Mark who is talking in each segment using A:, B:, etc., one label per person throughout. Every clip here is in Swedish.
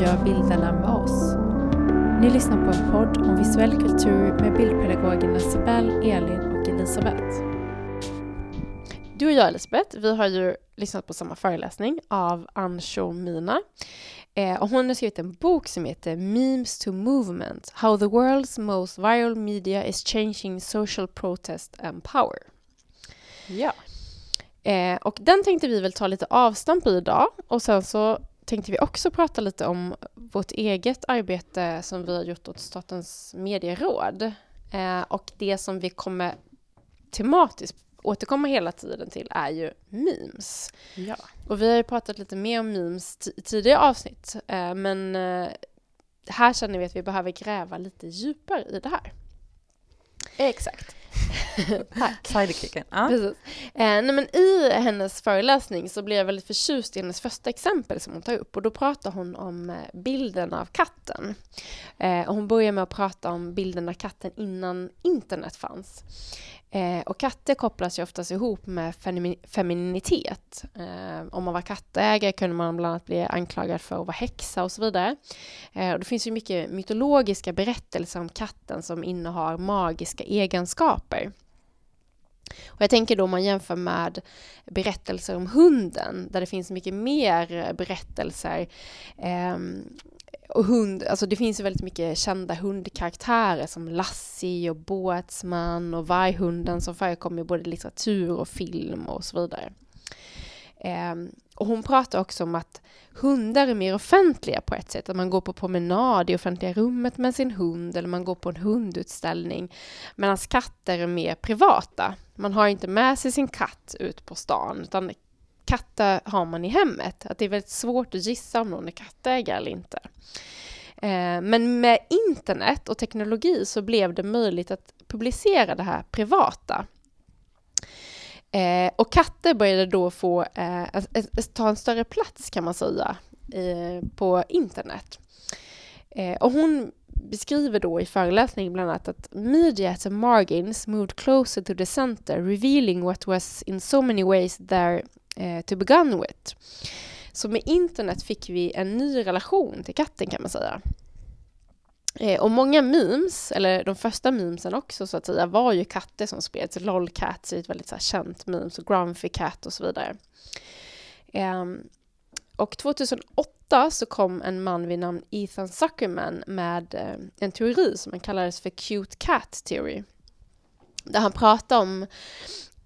A: gör bilderna med oss? Ni lyssnar på en podd om visuell kultur med bildpedagogerna Sibel, Elin och Elisabeth.
B: Du och jag Elisabeth, vi har ju lyssnat på samma föreläsning av Ansho Mina. Eh, och hon har skrivit en bok som heter Memes to Movement, How the World's Most Viral Media is Changing Social Protest and Power.
A: Ja.
B: Eh, och den tänkte vi väl ta lite avstamp i idag och sen så tänkte vi också prata lite om vårt eget arbete som vi har gjort åt Statens medieråd eh, och det som vi kommer tematiskt återkomma hela tiden till är ju memes.
A: Ja.
B: Och vi har ju pratat lite mer om memes i tidigare avsnitt eh, men eh, här känner vi att vi behöver gräva lite djupare i det här.
A: Exakt.
B: Tack.
A: Sidekicken. Ja.
B: Precis. Eh, nej, men I hennes föreläsning så blev jag väldigt förtjust i hennes första exempel som hon tar upp och då pratar hon om eh, bilden av katten. Eh, och hon börjar med att prata om bilden av katten innan internet fanns. Eh, och katter kopplas ju oftast ihop med femininitet. Eh, om man var kattägare kunde man bland annat bli anklagad för att vara häxa och så vidare. Eh, och det finns ju mycket mytologiska berättelser om katten som innehar magiska egenskaper. Och jag tänker då om man jämför med berättelser om hunden, där det finns mycket mer berättelser eh, och hund, alltså det finns ju väldigt mycket kända hundkaraktärer som Lassie och Båtsman och Varghunden som förekommer i både litteratur och film och så vidare. Eh, och hon pratar också om att hundar är mer offentliga på ett sätt, att man går på promenad i offentliga rummet med sin hund eller man går på en hundutställning, medan katter är mer privata. Man har inte med sig sin katt ut på stan, utan katter har man i hemmet. Att det är väldigt svårt att gissa om någon är kattägare eller inte. Eh, men med internet och teknologi så blev det möjligt att publicera det här privata. Eh, och katter började då få eh, ta en större plats kan man säga på internet. Eh, och hon beskriver då i föreläsningen bland annat att media at the margins moved closer to the center, revealing what was in so many ways there eh, to begin with. Så med internet fick vi en ny relation till katten kan man säga. Eh, och många memes, eller de första memesen också så att säga, var ju katter som spreds. Lolcats är ett väldigt så här, känt meme, så Grumpy Cat och så vidare. Ehm, och 2008 så kom en man vid namn Ethan Zuckerman med eh, en teori som han kallades för Cute Cat Theory. Där han pratade om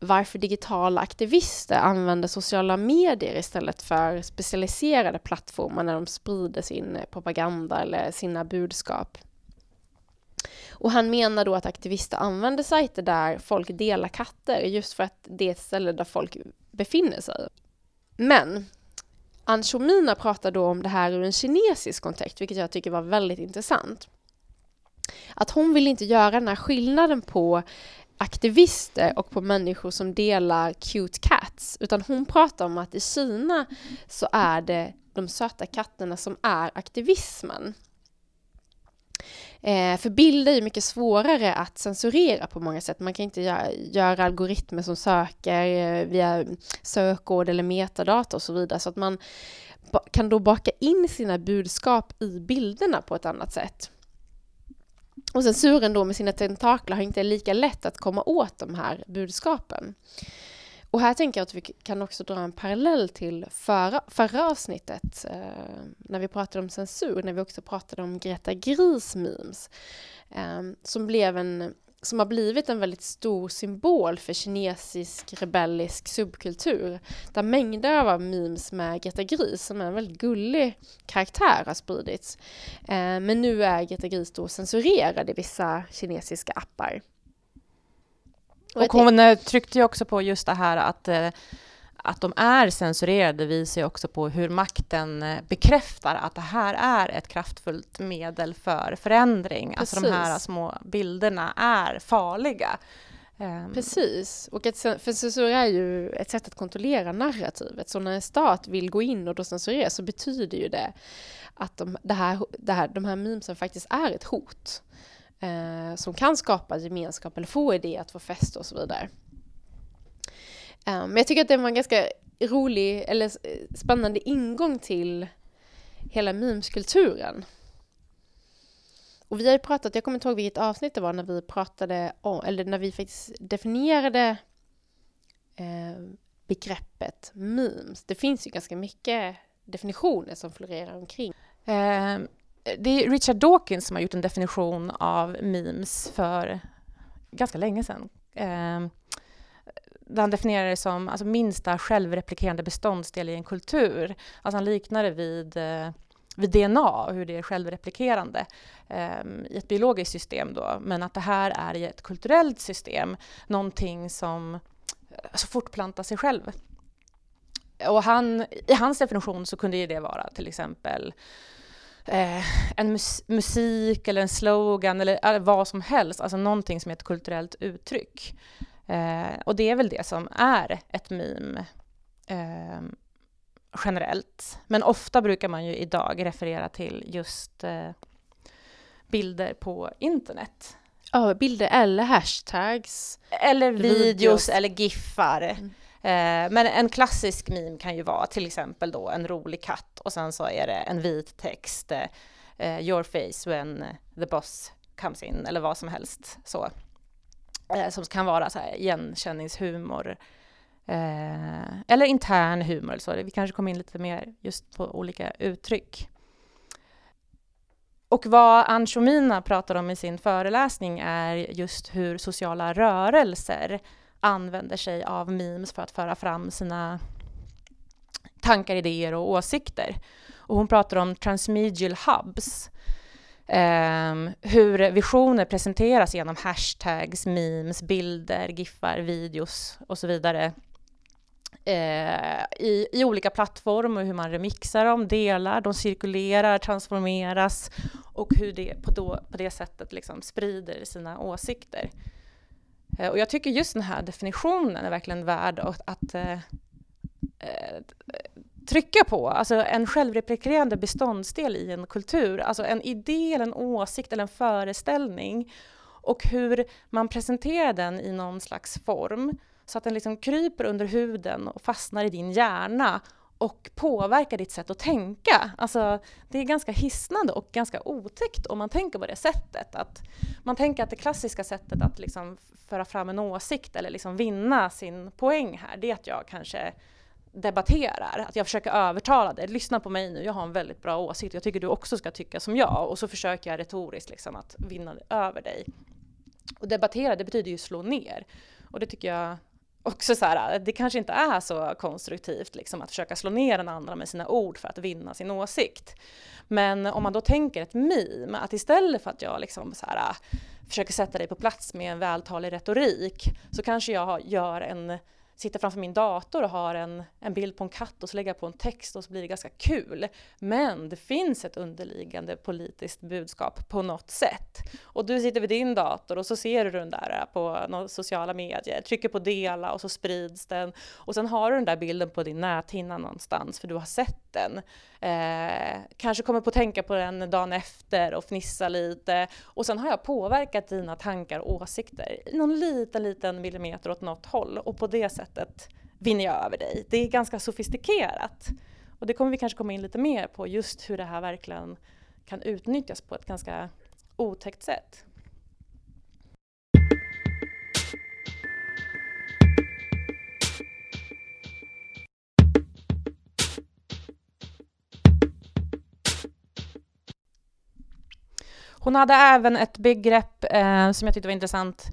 B: varför digitala aktivister använder sociala medier istället för specialiserade plattformar när de sprider sin propaganda eller sina budskap. Och han menar då att aktivister använder sajter där folk delar katter just för att det är ett ställe där folk befinner sig. Men Anshomina pratar då om det här ur en kinesisk kontext, vilket jag tycker var väldigt intressant. Att hon vill inte göra den här skillnaden på aktivister och på människor som delar cute cats, utan hon pratar om att i Kina så är det de söta katterna som är aktivismen. Eh, för bilder är mycket svårare att censurera på många sätt. Man kan inte göra, göra algoritmer som söker eh, via sökord eller metadata och så vidare, så att man kan då baka in sina budskap i bilderna på ett annat sätt. Och censuren då med sina tentakler har inte lika lätt att komma åt de här budskapen. Och här tänker jag att vi kan också dra en parallell till förra, förra avsnittet eh, när vi pratade om censur, när vi också pratade om Greta Gris memes, eh, som blev en som har blivit en väldigt stor symbol för kinesisk rebellisk subkultur. Där mängder av memes med Greta Gris, som är en väldigt gullig karaktär, har spridits. Eh, men nu är Greta Gris då censurerad i vissa kinesiska appar.
A: Och, och hon eh, tryckte ju också på just det här att eh, att de är censurerade visar ju också på hur makten eh, bekräftar att det här är ett kraftfullt medel för förändring. Precis. Alltså de här små bilderna är farliga.
B: Ehm. Precis, och ett, för censur är ju ett sätt att kontrollera narrativet. Så när en stat vill gå in och då censurera så betyder ju det att de, det här, det här, de här memesen faktiskt är ett hot. Eh, som kan skapa gemenskap eller få idé att få fäste och så vidare. Ehm, men jag tycker att det var en ganska rolig eller spännande ingång till hela memeskulturen. Och vi har ju pratat, jag kommer inte ihåg vilket avsnitt det var när vi pratade om, eller när vi faktiskt definierade eh, begreppet memes. Det finns ju ganska mycket definitioner som florerar omkring.
A: Eh, det är Richard Dawkins som har gjort en definition av memes för ganska länge sedan. Eh, han definierar det som alltså, minsta självreplikerande beståndsdel i en kultur. Alltså han liknar det vid, eh, vid DNA, hur det är självreplikerande eh, i ett biologiskt system. Då. Men att det här är i ett kulturellt system, någonting som eh, alltså, fortplantar sig själv. Och han, i hans definition så kunde det vara till exempel eh, en mus musik eller en slogan eller, eller, vad som helst, alltså någonting som är ett kulturellt uttryck. Eh, och det är väl det som är ett meme eh, generellt. Men ofta brukar man ju idag referera till just eh, bilder på internet.
B: Ja, bilder eller hashtags.
A: Eller videos, videos. eller giffar. Mm. Eh, men en klassisk meme kan ju vara till exempel då en rolig katt och sen så är det en vit text, eh, your face when the boss comes in eller vad som helst så. Eh, som kan vara så här igenkänningshumor eh, eller intern humor. Så vi kanske kommer in lite mer just på olika uttryck. Och vad Anshomina pratar om i sin föreläsning är just hur sociala rörelser använder sig av memes för att föra fram sina tankar, idéer och åsikter. Och hon pratar om transmedial hubs. Um, hur visioner presenteras genom hashtags, memes, bilder, giffar, videos och så vidare. Uh, i, i olika plattformar, hur man remixar dem, delar, de cirkulerar, transformeras och hur det på, då, på det sättet liksom sprider sina åsikter. Eh, och jag tycker just den här definitionen är verkligen värd att, att eh, eh trycka på. Alltså en självreplikerande beståndsdel i en kultur, alltså en idé, eller en åsikt eller en föreställning och hur man presenterar den i någon slags form så att den liksom kryper under huden och fastnar i din hjärna och påverkar ditt sätt att tänka. Alltså, det är ganska hisnande och ganska otäckt om man tänker på det sättet. Att man tänker att det klassiska sättet att liksom föra fram en åsikt eller liksom vinna sin poäng här, det är att jag kanske debatterar, att jag försöker övertala dig. Lyssna på mig nu, jag har en väldigt bra åsikt. Jag tycker du också ska tycka som jag. Och så försöker jag retoriskt liksom att vinna över dig. Och debattera, det betyder ju slå ner. Och det tycker jag också så här, det kanske inte är så konstruktivt liksom, att försöka slå ner den andra med sina ord för att vinna sin åsikt. Men om man då tänker ett meme, att istället för att jag liksom så här, försöker sätta dig på plats med en vältalig retorik så kanske jag gör en sitter framför min dator och har en, en bild på en katt och så lägger jag på en text och så blir det ganska kul. Men det finns ett underliggande politiskt budskap på något sätt. Och du sitter vid din dator och så ser du den där på sociala medier, trycker på dela och så sprids den. Och sen har du den där bilden på din näthinna någonstans för du har sett den. Eh, kanske kommer på att tänka på den dagen efter och fnissa lite. Och sen har jag påverkat dina tankar och åsikter i någon liten, liten millimeter åt något håll. Och på det sättet vinner jag över dig. Det är ganska sofistikerat. Och det kommer vi kanske komma in lite mer på, just hur det här verkligen kan utnyttjas på ett ganska otäckt sätt. Hon hade även ett begrepp eh, som jag tyckte var intressant,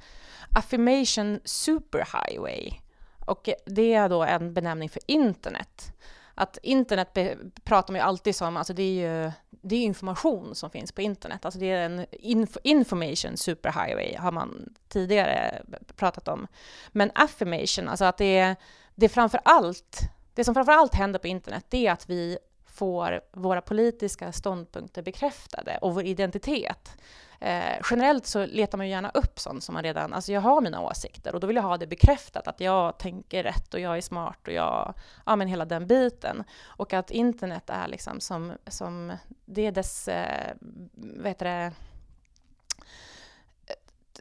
A: affirmation superhighway. Och det är då en benämning för internet. Att internet pratar man ju alltid som, alltså det är ju det är information som finns på internet. Alltså det är en inf information superhighway har man tidigare pratat om. Men affirmation, alltså att det är, det är framför allt, det som framför allt händer på internet, det är att vi får våra politiska ståndpunkter bekräftade och vår identitet. Eh, generellt så letar man ju gärna upp sånt som man redan, alltså jag har mina åsikter och då vill jag ha det bekräftat att jag tänker rätt och jag är smart och jag, ja men hela den biten. Och att internet är liksom som, som det är dess, eh, vad heter det,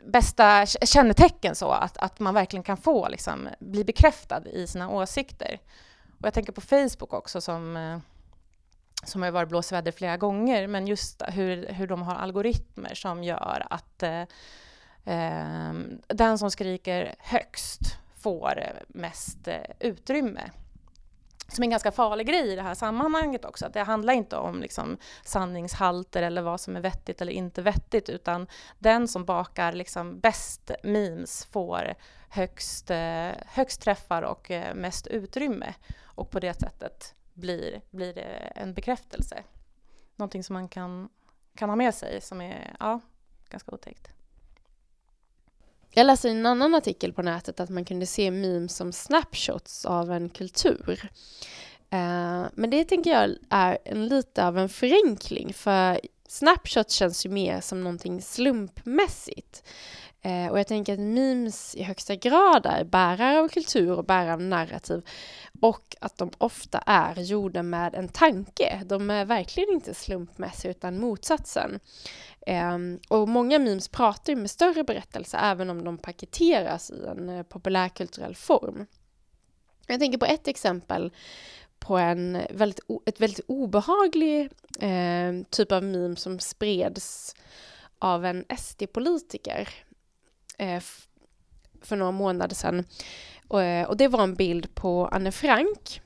A: bästa kännetecken så att, att man verkligen kan få liksom, bli bekräftad i sina åsikter. och jag tänker på Facebook också som eh, som har varit blåsväder flera gånger, men just hur, hur de har algoritmer som gör att eh, ehm, den som skriker högst får mest eh, utrymme. Som är en ganska farlig grej i det här sammanhanget också. Att det handlar inte om liksom sanningshalter eller vad som är vettigt eller inte vettigt utan den som bakar liksom bäst memes får högst, eh, högst träffar och eh, mest utrymme. Och på det sättet blir, blir det en bekräftelse. Någonting som man kan, kan ha med sig som är ja, ganska otäckt.
B: Jag läste i en annan artikel på nätet att man kunde se memes som snapshots av en kultur. Uh, men det tänker jag är en, lite av en förenkling för snapshots känns ju mer som någonting slumpmässigt. Eh, och jag tänker att memes i högsta grad är bärare av kultur och bärare av narrativ och att de ofta är gjorda med en tanke. De är verkligen inte slumpmässiga utan motsatsen. Eh, och många memes pratar ju med större berättelser även om de paketeras i en eh, populärkulturell form. Jag tänker på ett exempel på en väldigt, ett väldigt obehaglig eh, typ av meme som spreds av en SD-politiker för några månader sedan. Och, och, det var en bild på Anne Frank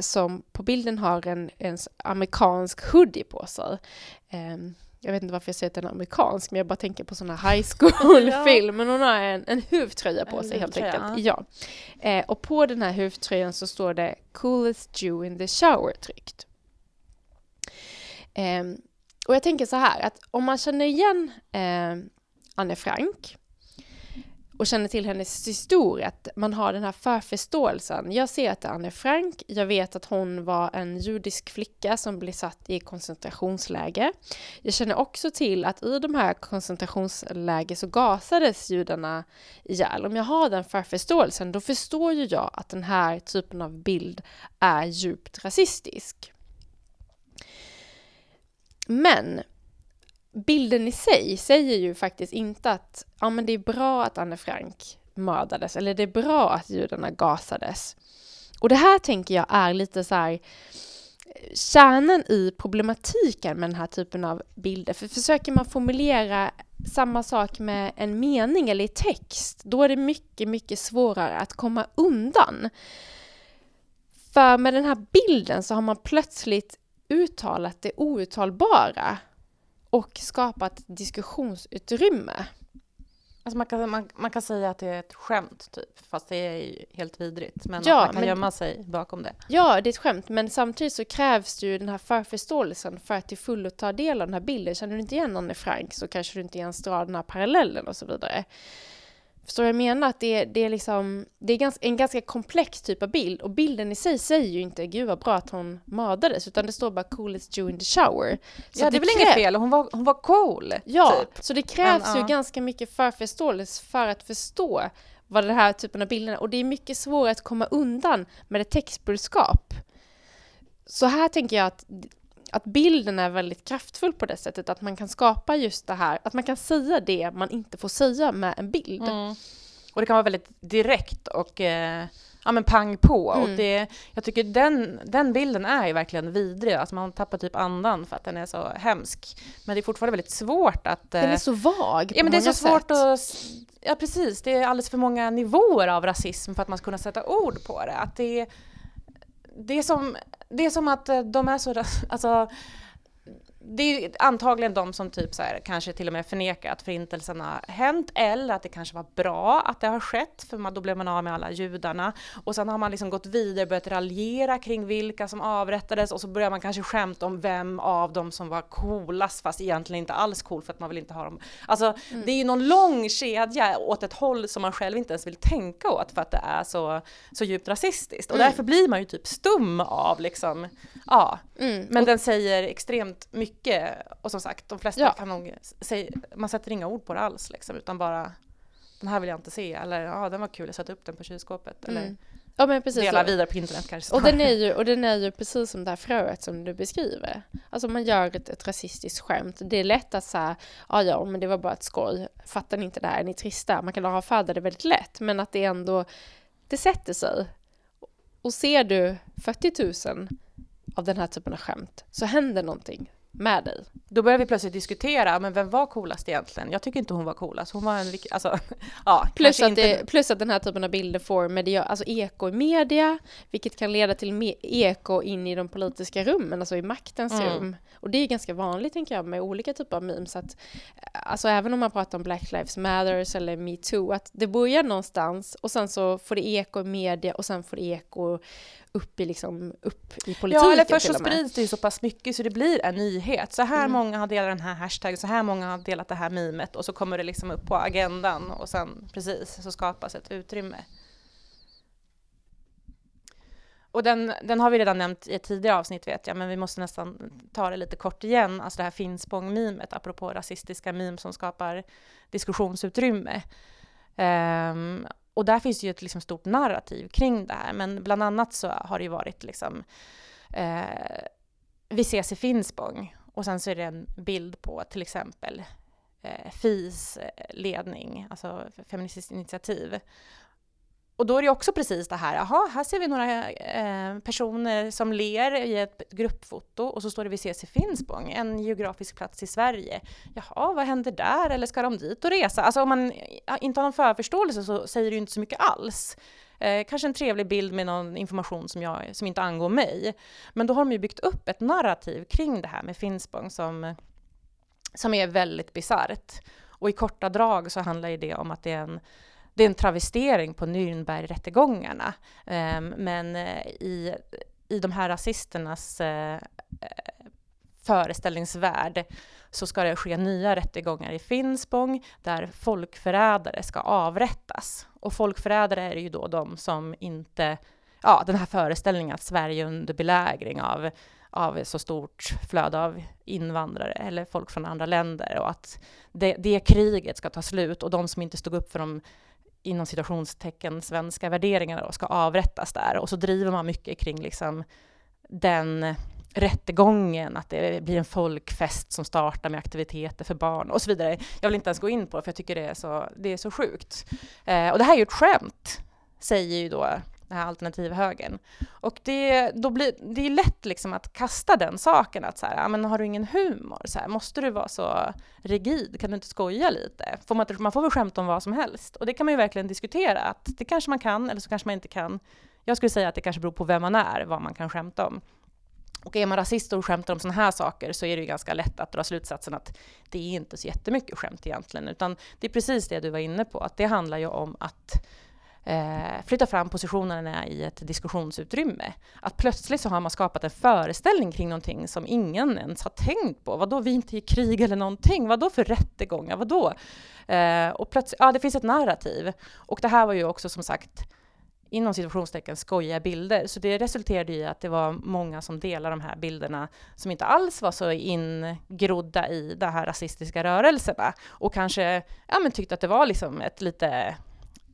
B: som på bilden har en, en amerikansk hoodie på sig. Um, jag vet inte varför jag säger att den är amerikansk, men jag bara tänker på sådana high school-film. Men hon har en, en huvtröja på en sig helt enkelt. Ja. Eh, och på den här huvtröjan så står det “Coolest Jew in the shower” tryckt. Eh, och jag tänker så här, att om man känner igen eh, Anne Frank och känner till hennes historia, att man har den här förförståelsen. Jag ser att det är Anne Frank, jag vet att hon var en judisk flicka som blev satt i koncentrationsläger. Jag känner också till att i de här koncentrationsläger så gasades judarna ihjäl. Om jag har den förförståelsen, då förstår ju jag att den här typen av bild är djupt rasistisk. Men bilden i sig säger ju faktiskt inte att ja, men det är bra att Anne Frank mördades eller det är bra att judarna gasades. Och det här tänker jag är lite så här kärnan i problematiken med den här typen av bilder. För försöker man formulera samma sak med en mening eller i text, då är det mycket, mycket svårare att komma undan. För med den här bilden så har man plötsligt uttalat det outtalbara och skapat diskussionsutrymme.
A: Alltså man, kan, man, man kan säga att det är ett skämt, typ, fast det är helt vidrigt. Men ja, man kan men, gömma sig bakom det.
B: Ja, det är ett skämt, men samtidigt så krävs det ju den här förförståelsen för att till fullo ta del av den här bilden. Känner du inte igen Anne Frank så kanske du inte ens drar den här parallellen och så vidare. Förstår du vad jag menar? Att det, det är, liksom, det är en ganska komplex typ av bild och bilden i sig säger ju inte gud vad bra att hon mördades utan det står bara coolest Jew in the shower.
A: Så ja, det är väl inget fel, hon var, hon var cool.
B: Ja, typ. så det krävs Men, ju ja. ganska mycket förförståelse för att förstå vad den här typen av bilder är och det är mycket svårare att komma undan med ett textbudskap. Så här tänker jag att att bilden är väldigt kraftfull på det sättet att man kan skapa just det här, att man kan säga det man inte får säga med en bild. Mm.
A: Och det kan vara väldigt direkt och eh, ja, men pang på. Mm. Och det, jag tycker den, den bilden är ju verkligen vidrig, alltså man tappar typ andan för att den är så hemsk. Men det är fortfarande väldigt svårt att...
B: Den är eh, så vag
A: Ja men det är så
B: sätt.
A: svårt att... Ja precis, det är alldeles för många nivåer av rasism för att man ska kunna sätta ord på det. Att det, det är som det är som att eh, de är så, alltså det är antagligen de som typ så här, kanske till och med förnekar att förintelsen har hänt eller att det kanske var bra att det har skett för man, då blev man av med alla judarna. Och sen har man liksom gått vidare och börjat raljera kring vilka som avrättades och så börjar man kanske skämta om vem av dem som var coolast fast egentligen inte alls cool för att man vill inte ha dem. Alltså mm. det är ju någon lång kedja åt ett håll som man själv inte ens vill tänka åt för att det är så, så djupt rasistiskt. Och mm. därför blir man ju typ stum av liksom, ja. Mm. Men den säger extremt mycket mycket och som sagt, de flesta ja. kan nog säga, man sätter inga ord på det alls liksom, utan bara den här vill jag inte se eller ja, den var kul, jag satte upp den på kylskåpet mm. eller
B: Ja men precis.
A: Dela vidare på internet kanske.
B: Och den, är ju, och den är ju precis som det här fröet som du beskriver. Alltså man gör ett, ett rasistiskt skämt. Det är lätt att säga, ja ja men det var bara ett skoj. Fattar ni inte det här? Är ni trista? Man kan avfärda det väldigt lätt men att det ändå, det sätter sig. Och ser du 40 000 av den här typen av skämt så händer någonting med dig.
A: Då börjar vi plötsligt diskutera, men vem var coolast egentligen? Jag tycker inte hon var coolast. Hon var en, alltså, ja,
B: plus, att det, plus att den här typen av bilder får media, alltså eko i media, vilket kan leda till me eko in i de politiska rummen, alltså i maktens mm. rum. Och det är ganska vanligt, tänker jag, med olika typer av memes, att alltså även om man pratar om Black Lives Matters eller metoo, att det börjar någonstans och sen så får det eko i media och sen får det eko upp i, liksom, upp i politiken
A: Ja, eller först så sprids det ju så pass mycket så det blir en nyhet. Så här mm. många har delat den här hashtaggen, så här många har delat det här mimet och så kommer det liksom upp på agendan och sen precis så skapas ett utrymme. Och den, den har vi redan nämnt i ett tidigare avsnitt vet jag, men vi måste nästan ta det lite kort igen. Alltså det här Finspång-mimet, apropå rasistiska mim som skapar diskussionsutrymme. Um, och där finns det ju ett liksom stort narrativ kring det här, men bland annat så har det ju varit liksom eh, vi ses i Finspång och sen så är det en bild på till exempel eh, FIs eh, ledning, alltså Feministiskt initiativ. Och då är det också precis det här, jaha, här ser vi några eh, personer som ler i ett gruppfoto och så står det vi ses i Finspång, en geografisk plats i Sverige. Jaha, vad händer där? Eller ska de dit och resa? Alltså om man inte har någon förförståelse så säger det ju inte så mycket alls. Eh, kanske en trevlig bild med någon information som, jag, som inte angår mig. Men då har de ju byggt upp ett narrativ kring det här med Finspång som, som är väldigt bisarrt. Och i korta drag så handlar det om att det är en det är en travestering på Nürnbergrättegångarna. Ehm, eh, men i, i de här rasisternas eh, föreställningsvärld så ska det ske nya rättegångar i Finspång där folkförrädare ska avrättas. Och folkförrädare är ju då de som inte, ja den här föreställningen att Sverige är under belägring av av så stort flöde av invandrare eller folk från andra länder och att det, det kriget ska ta slut och de som inte stod upp för de inom situationstecken svenska värderingar då, ska avrättas där. Och så driver man mycket kring liksom den rättegången, att det blir en folkfest som startar med aktiviteter för barn och så vidare. Jag vill inte ens gå in på det, för jag tycker det är så, det är så sjukt. Eh, och det här är ju ett skämt, säger ju då den här alternativhögern. Och det, då blir, det är lätt liksom att kasta den saken, att så här, men har du ingen humor? Så här, måste du vara så rigid? Kan du inte skoja lite? Får man, man får väl skämta om vad som helst? Och det kan man ju verkligen diskutera, att det kanske man kan, eller så kanske man inte kan. Jag skulle säga att det kanske beror på vem man är, vad man kan skämta om. Och är man rasist och skämtar om sådana här saker så är det ju ganska lätt att dra slutsatsen att det är inte så jättemycket skämt egentligen, utan det är precis det du var inne på, att det handlar ju om att eh, flytta fram positionerna i ett diskussionsutrymme. Att plötsligt så har man skapat en föreställning kring någonting som ingen ens har tänkt på. Vadå, vi är inte i krig eller någonting? Vadå för rättegångar? Vadå? Eh, och plötsligt, ja, det finns ett narrativ. Och det här var ju också som sagt inom situationstecken skojiga bilder. Så det resulterade i att det var många som delade de här bilderna som inte alls var så ingrodda i de här rasistiska rörelserna och kanske ja, men tyckte att det var liksom ett lite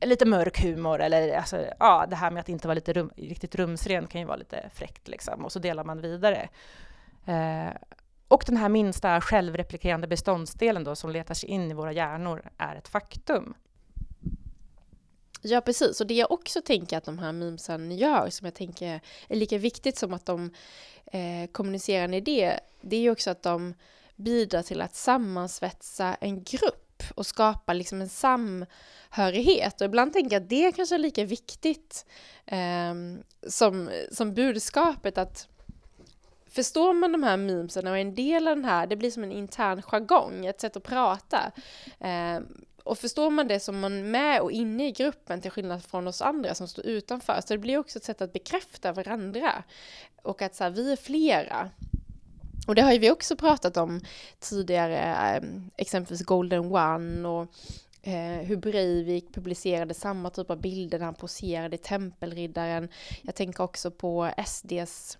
A: lite mörk humor eller alltså, ja, det här med att inte vara lite rum, riktigt rumsren kan ju vara lite fräckt liksom och så delar man vidare. Eh, och den här minsta självreplikerande beståndsdelen då som letar sig in i våra hjärnor är ett faktum.
B: Ja, precis. Och det jag också tänker att de här memesen gör, som jag tänker är lika viktigt som att de eh, kommunicerar en idé, det är ju också att de bidrar till att sammansvetsa en grupp och skapa liksom en samhörighet. Och ibland tänker jag att det kanske är lika viktigt eh, som, som budskapet att Förstår man de här memesen och är en del av den här, det blir som en intern jargong, ett sätt att prata. Eh, och förstår man det som man är med och inne i gruppen till skillnad från oss andra som står utanför, så det blir också ett sätt att bekräfta varandra. Och att så här, vi är flera. Och det har ju vi också pratat om tidigare, ehm, exempelvis Golden One och eh, hur Breivik publicerade samma typ av bilder när han poserade i Tempelriddaren. Jag tänker också på SDs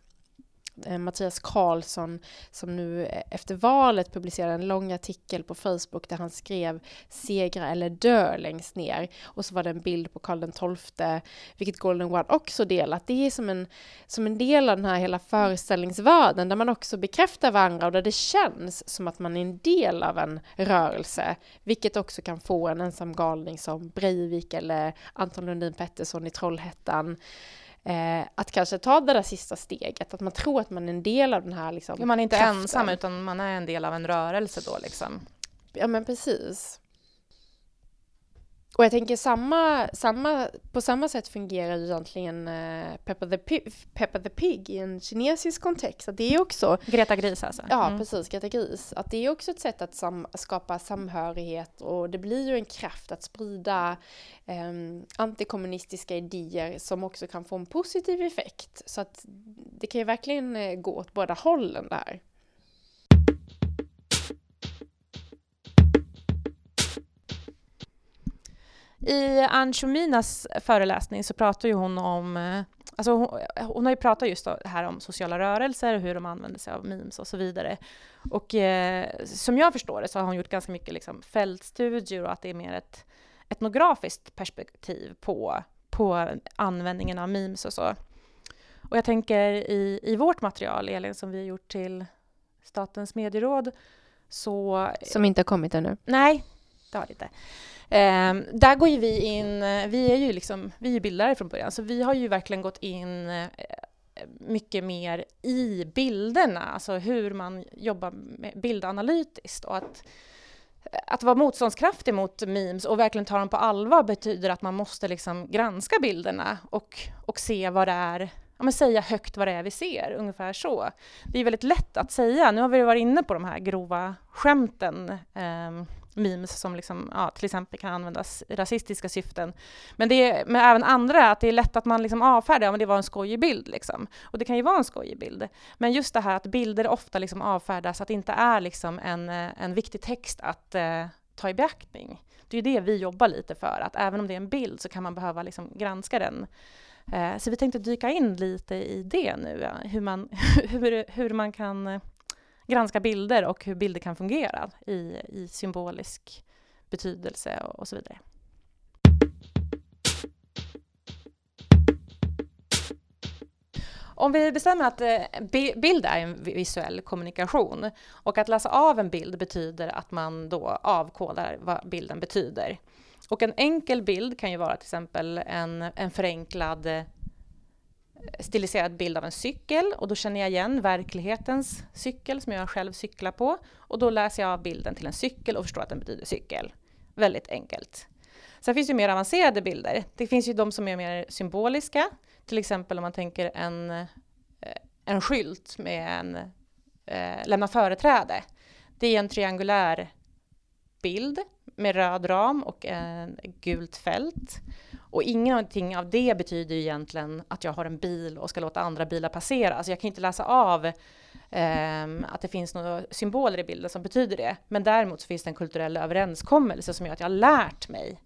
B: Eh, Mattias Karlsson som nu eh, efter valet publicerade en lång artikel på Facebook där han skrev segra eller dö längst ner. Och så var det en bild på Karl XII, vilket Golden One också delat. Det är som en, som en del av den här hela föreställningsvärlden där man också bekräftar varandra och där det känns som att man är en del av en rörelse, vilket också kan få en ensam galning som Breivik eller Anton Lundin Pettersson i Trollhättan eh, att kanske ta det där sista steget, att man tror att man är en del av den här liksom,
A: Man är inte
B: kraften.
A: ensam utan man är en del av en rörelse då liksom.
B: Ja men precis. Och jag tänker samma, samma, på samma sätt fungerar ju egentligen uh, Peppa, the Pig, Peppa the Pig i en kinesisk kontext. Att det är också...
A: Greta Gris alltså?
B: Ja, mm. precis. Greta Gris. Att det är också ett sätt att sam, skapa samhörighet och det blir ju en kraft att sprida um, antikommunistiska idéer som också kan få en positiv effekt. Så att det kan ju verkligen uh, gå åt båda hållen där.
A: I Ann Shominas föreläsning så pratar ju hon om eh, Alltså hon, hon har ju pratat just här om sociala rörelser, och hur de använder sig av memes och så vidare. Och eh, som jag förstår det så har hon gjort ganska mycket liksom, fältstudier och att det är mer ett etnografiskt perspektiv på, på användningen av memes och så. Och jag tänker i, i vårt material, Elin, som vi har gjort till Statens medieråd, så...
B: Som inte har kommit ännu?
A: Nej, det har det inte. Eh, där går ju vi in, eh, vi är ju liksom, vi är bildare från början, så vi har ju verkligen gått in eh, mycket mer i bilderna, alltså hur man jobbar med bildanalytiskt och att att vara motståndskraftig mot memes och verkligen ta dem på allvar betyder att man måste liksom granska bilderna och, och se vad det är, ja men säga högt vad det är vi ser, ungefär så. Det är väldigt lätt att säga, nu har vi varit inne på de här grova skämten, eh, memes som liksom, ja, till exempel kan användas i rasistiska syften. Men, det är, men även andra, att det är lätt att man liksom avfärdar, ja men det var en skojig bild liksom. Och det kan ju vara en skojig bild. Men just det här att bilder ofta liksom avfärdas, att det inte är liksom en, eh, en viktig text att eh, ta i beaktning. Det är ju det vi jobbar lite för, att även om det är en bild så kan man behöva liksom granska den. Eh, så vi tänkte dyka in lite i det nu, ja, hur, man, hur, hur man kan eh, granska bilder och hur bilder kan fungera i, i symbolisk betydelse och, och så vidare. Om vi bestämmer att eh, bild är en visuell kommunikation och att läsa av en bild betyder att man då avkodar vad bilden betyder. Och en enkel bild kan ju vara till exempel en, en förenklad stiliserad bild av en cykel och då känner jag igen verklighetens cykel som jag själv cyklar på och då läser jag av bilden till en cykel och förstår att den betyder cykel. Väldigt enkelt. Sen finns det ju mer avancerade bilder. Det finns ju de som är mer symboliska, till exempel om man tänker en, eh, en skylt med en eh, lämna företräde. Det är en triangulär bild med röd ram och en gult fält. Och ingenting av det betyder egentligen att jag har en bil och ska låta andra bilar passera. Alltså jag kan inte läsa av eh, att det finns några symboler i bilden som betyder det. Men däremot så finns det en kulturell överenskommelse som gör att jag har lärt mig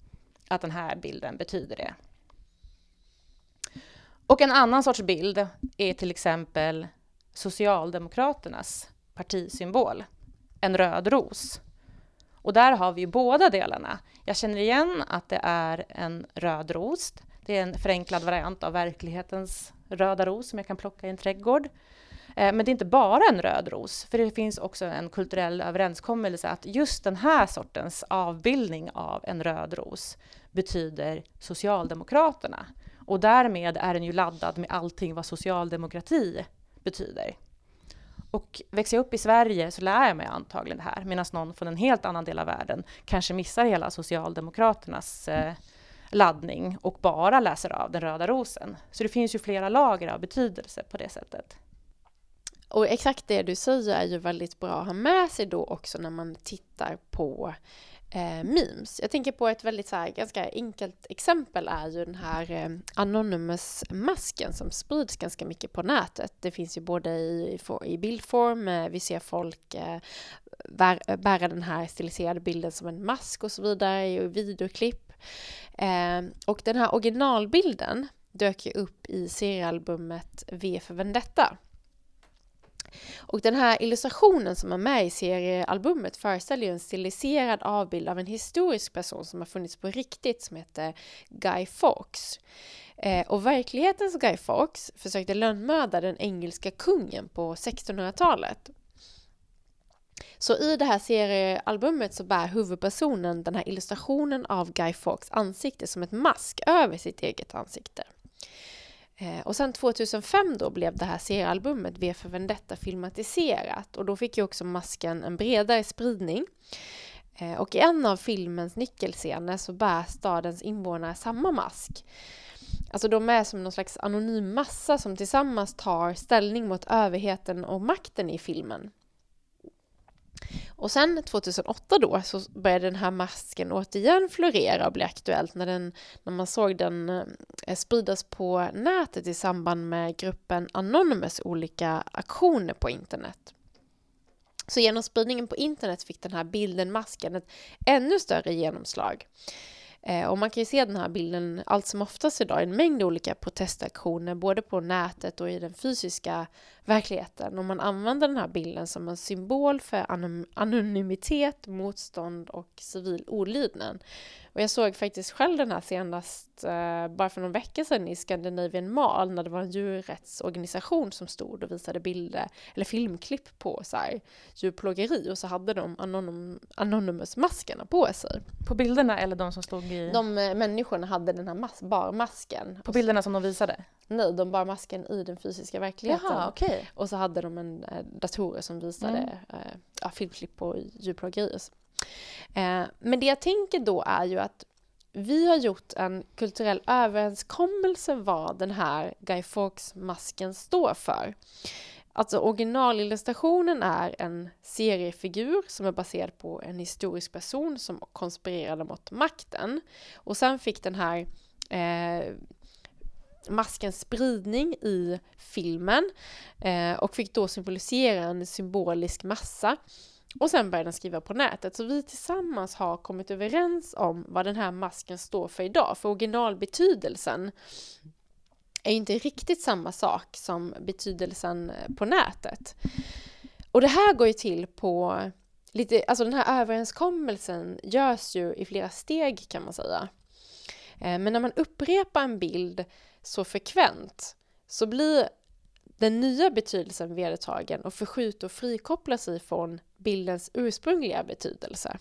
A: att den här bilden betyder det. Och en annan sorts bild är till exempel Socialdemokraternas partisymbol, en röd ros. Och där har vi ju båda delarna. Jag känner igen att det är en röd ros. Det är en förenklad variant av verklighetens röda ros som jag kan plocka i en trädgård. Eh, men det är inte bara en röd ros, för det finns också en kulturell överenskommelse att just den här sortens avbildning av en röd ros betyder Socialdemokraterna. Och därmed är den ju laddad med allting vad socialdemokrati betyder. Och växer jag upp i Sverige så lär jag mig antagligen det här, medan någon från en helt annan del av världen kanske missar hela Socialdemokraternas eh, laddning och bara läser av den röda rosen. Så det finns ju flera lager av betydelse på det sättet.
B: Och exakt det du säger är ju väldigt bra att ha med sig då också när man tittar på eh, memes. Jag tänker på ett väldigt så här, ganska enkelt exempel är ju den här eh, Anonymous-masken som sprids ganska mycket på nätet. Det finns ju både i, i bildform, eh, vi ser folk eh, bär, bära den här stiliserade bilden som en mask och så vidare i videoklipp. Eh, och den här originalbilden dök ju upp i seriealbumet V för Vendetta och den här illustrationen som är med i seriealbumet föreställer ju en stiliserad avbild av en historisk person som har funnits på riktigt som heter Guy Fawkes. Eh, och verklighetens Guy Fawkes försökte lönnmörda den engelska kungen på 1600-talet. Så i det här seriealbumet så bär huvudpersonen den här illustrationen av Guy Fawkes ansikte som ett mask över sitt eget ansikte. Eh, och sen 2005 då blev det här seriealbumet V för Vendetta filmatiserat och då fick ju också masken en bredare spridning. Eh, och i en av filmens nyckelscener så bär stadens invånare samma mask. Alltså de är som någon slags anonym massa som tillsammans tar ställning mot överheten och makten i filmen. Och sen 2008 då så började den här masken återigen florera och bli aktuellt när, den, när man såg den eh, spridas på nätet i samband med gruppen Anonymous olika aktioner på internet. Så genom spridningen på internet fick den här bilden, masken, ett ännu större genomslag. Eh, och man kan ju se den här bilden allt som oftast idag i en mängd olika protestaktioner, både på nätet och i den fysiska verkligheten. Och man använder den här bilden som en symbol för anonymitet, motstånd och civil olydnad. Och jag såg faktiskt själv den här senast eh, bara för någon vecka sedan i Scandinavian Mall när det var en djurrättsorganisation som stod och visade bilder eller filmklipp på så här, djurplågeri och så hade de anonym, Anonymous-maskerna på sig.
A: På bilderna eller de som stod i?
B: De eh, människorna hade den här mas barmasken.
A: På bilderna som de visade?
B: Nej, de bar masken i den fysiska verkligheten.
A: Jaha, okay.
B: Och så hade de en eh, datorer som visade mm. eh, ja, filmklipp på djurplågeri. Eh, men det jag tänker då är ju att vi har gjort en kulturell överenskommelse vad den här Guy Fawkes-masken står för. Alltså originalillustrationen är en seriefigur som är baserad på en historisk person som konspirerade mot makten. Och sen fick den här eh, maskens spridning i filmen eh, och fick då symbolisera en symbolisk massa och sen började den skriva på nätet. Så vi tillsammans har kommit överens om vad den här masken står för idag. För originalbetydelsen är inte riktigt samma sak som betydelsen på nätet. Och det här går ju till på lite, alltså den här överenskommelsen görs ju i flera steg kan man säga. Eh, men när man upprepar en bild så frekvent så blir den nya betydelsen vedertagen och förskjuter och frikopplar sig från bildens ursprungliga betydelse.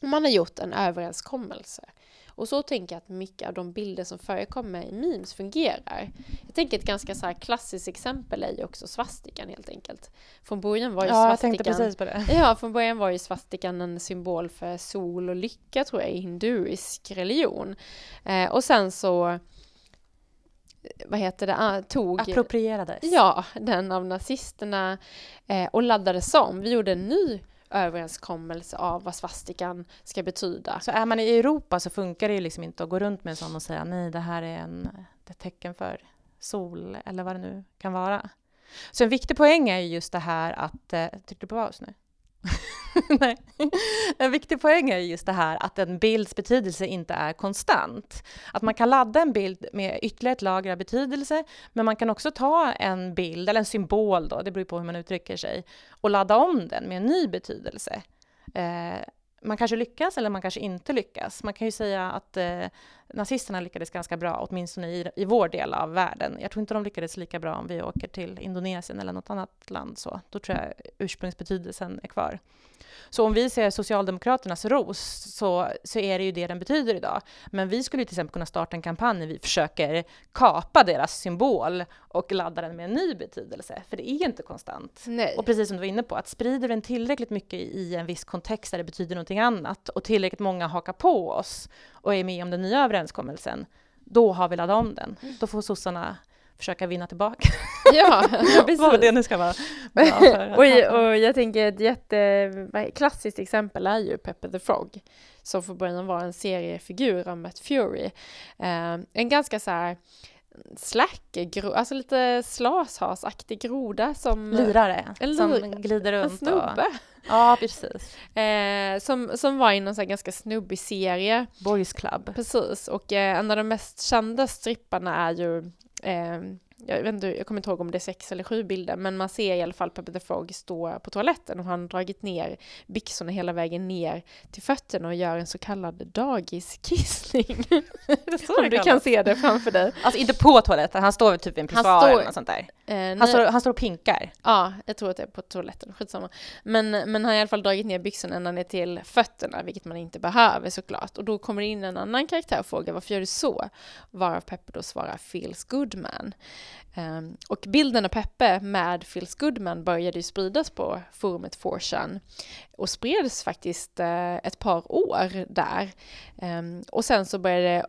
B: Man har gjort en överenskommelse. Och så tänker jag att mycket av de bilder som förekommer i memes fungerar. Jag tänker ett ganska så klassiskt exempel är ju också svastikan helt enkelt. Från början var ju
A: ja, svastikan... Jag precis på det.
B: Ja, från början var ju svastikan en symbol för sol och lycka tror jag i hinduisk religion. Eh, och sen så vad heter det, ah, tog...
A: Approprierades.
B: Ja, den av nazisterna eh, och laddades om. Vi gjorde en ny överenskommelse av vad svastikan ska betyda.
A: Så är man i Europa så funkar det ju liksom inte att gå runt med en sån och säga nej, det här är en, ett tecken för sol eller vad det nu kan vara. Så en viktig poäng är just det här att... Eh, tryckte du på paus nu? Nej. En viktig poäng är just det här att en bilds betydelse inte är konstant. Att man kan ladda en bild med ytterligare ett lager av betydelse, men man kan också ta en bild, eller en symbol då, det beror på hur man uttrycker sig, och ladda om den med en ny betydelse. Eh, man kanske lyckas eller man kanske inte lyckas. Man kan ju säga att eh, nazisterna lyckades ganska bra, åtminstone i, i vår del av världen. Jag tror inte de lyckades lika bra om vi åker till Indonesien eller något annat land. Så. Då tror jag ursprungsbetydelsen är kvar. Så om vi ser Socialdemokraternas ros så, så är det ju det den betyder idag. Men vi skulle till exempel kunna starta en kampanj där vi försöker kapa deras symbol och ladda den med en ny betydelse, för det är inte konstant.
B: Nej.
A: Och precis som du var inne på, att sprider den tillräckligt mycket i en viss kontext där det betyder någonting annat och tillräckligt många hakar på oss och är med om den nya överenskommelsen, då har vi laddat om den. Då får sossarna försöka vinna tillbaka.
B: Ja, precis.
A: Vad det nu ska vara.
B: och, och jag tänker ett jätteklassiskt exempel är ju Pepper the Frog som från början var en seriefigur av Matt Fury. Eh, en ganska så här slack, alltså lite slashasaktig groda som...
A: Lirare, en som glider runt.
B: En snubbe. Och,
A: ja, precis.
B: Eh, som, som var i någon så ganska snubbig serie.
A: Boys Club.
B: Precis, och eh, en av de mest kända stripparna är ju eh, jag, vet inte, jag kommer inte ihåg om det är sex eller sju bilder, men man ser i alla fall Peppe the Frog stå på toaletten och han har dragit ner byxorna hela vägen ner till fötterna och gör en så kallad dagiskissning. om du kan se det framför dig.
A: Alltså inte på toaletten, han står typ i en pissoar eller något sånt där?
B: Eh,
A: Han står, han står och pinkar.
B: Ja, jag tror att det är på toaletten, skitsamma. Men, men han har i alla fall dragit ner byxorna ända ner till fötterna, vilket man inte behöver såklart. Och då kommer det in en annan karaktär och frågar varför gör du så? Varav Peppe då svarar feels good man. Um, och bilden av Peppe med Phil Goodman började ju spridas på forumet 4chan och spreds faktiskt uh, ett par år där. Um, och sen så började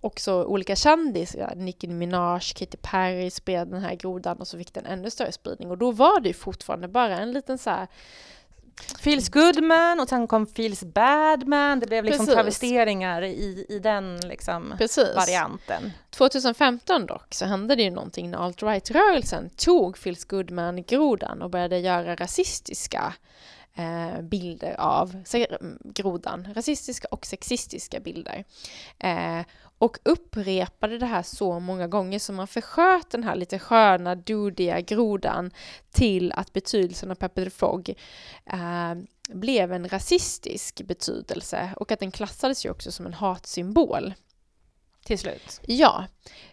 B: också olika kändisar, Nicki Minaj, Katy Perry spred den här grodan och så fick den ännu större spridning. Och då var det ju fortfarande bara en liten så här
A: Feels good man och sen kom Feels bad man. Det blev liksom
B: Precis.
A: travesteringar i, i den liksom
B: Precis.
A: varianten.
B: 2015 dock så hände det ju någonting när alt-right-rörelsen tog Feels good man-grodan och började göra rasistiska eh, bilder av se- grodan, rasistiska och sexistiska bilder. Eh, och upprepade det här så många gånger så man försköt den här lite sköna, dudiga grodan till att betydelsen av Pepper the Frog eh, blev en rasistisk betydelse och att den klassades ju också som en hatsymbol.
A: Till slut.
B: Ja,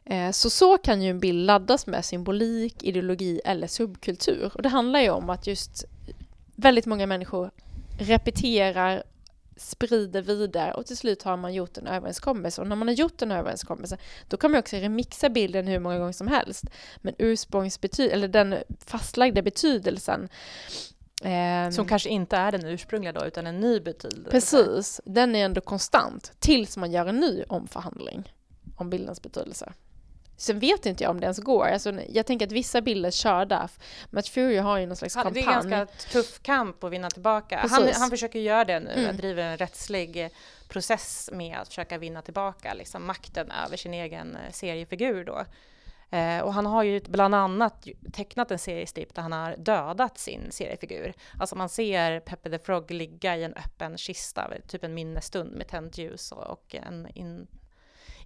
B: eh, så så kan ju en bild laddas med symbolik, ideologi eller subkultur. Och det handlar ju om att just väldigt många människor repeterar, sprider vidare och till slut har man gjort en överenskommelse. Och när man har gjort en överenskommelse då kan man också remixa bilden hur många gånger som helst. Men ursprungsbetyd eller den fastlagda betydelsen ehm,
A: Som kanske inte är den ursprungliga då, utan en ny betydelse.
B: Precis, den är ändå konstant tills man gör en ny omförhandling om bildens betydelse. Sen vet inte jag om det ens går. Alltså, jag tänker att vissa bilder kör där. Matt Fury har ju någon slags kampanj.
A: det är en ganska tuff kamp att vinna tillbaka. Han, han försöker göra det nu,
B: Mm.
A: driver en rättslig eh, process med att försöka vinna tillbaka liksom, makten över sin egen eh, seriefigur. Då. Eh, och han har ju bland annat tecknat en seriestrip där han har dödat sin seriefigur. Alltså man ser Peppe the Frog ligga i en öppen kista, typ en minnesstund med tänt ljus och, och en in,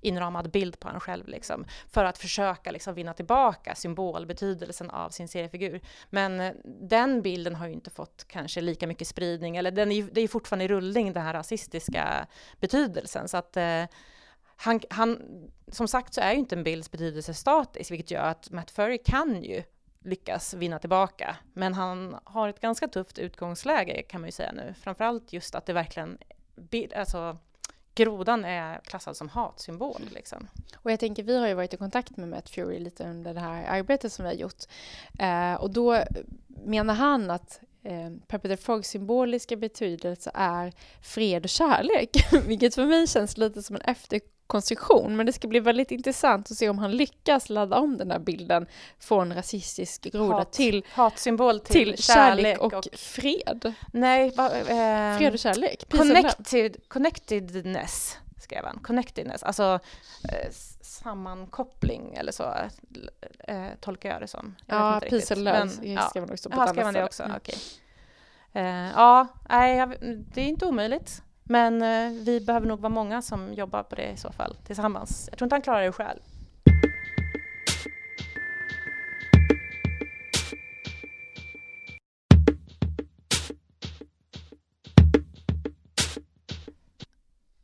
A: inramad bild på honom själv liksom, för att försöka liksom, vinna tillbaka symbolbetydelsen av sin seriefigur. Men eh, den bilden har ju inte fått kanske lika mycket spridning, eller den är, det är ju fortfarande i rullning den här rasistiska betydelsen. Så att eh, han, han, som sagt så är ju inte en bilds betydelse statisk, vilket gör att Matt Furry kan ju lyckas vinna tillbaka. Men han har ett ganska tufft utgångsläge kan man ju säga nu. Framförallt just att det verkligen, alltså grodan är klassad som hatsymbol liksom.
B: Och jag tänker, vi har ju varit i kontakt med Matt Fury lite under det här arbetet som vi har gjort. Eh, och då menar han att eh, Pepper the Frogs symboliska betydelse är fred och kärlek. Vilket för mig känns lite som en efterkonstruktion. Men det ska bli väldigt intressant att se om han lyckas ladda om den här bilden från rasistisk groda
A: Hat.
B: till,
A: Hatsymbol till,
B: till kärlek, och,
A: och,
B: fred.
A: nej, va, eh,
B: Fred och kärlek.
A: Connected, connectedness skrev han. Connectedness, alltså eh, sammankoppling eller så eh, tolkar jag det som. Jag
B: Ja, peace and love
A: ja.
B: skrev man också på ett
A: skrev
B: annat
A: man det
B: ställe.
A: också?
B: Mm.
A: Okej. Eh, ja, nej, det är inte omöjligt. Men eh, vi behöver nog vara många som jobbar på det i så fall tillsammans. Jag tror inte han klarar det själv.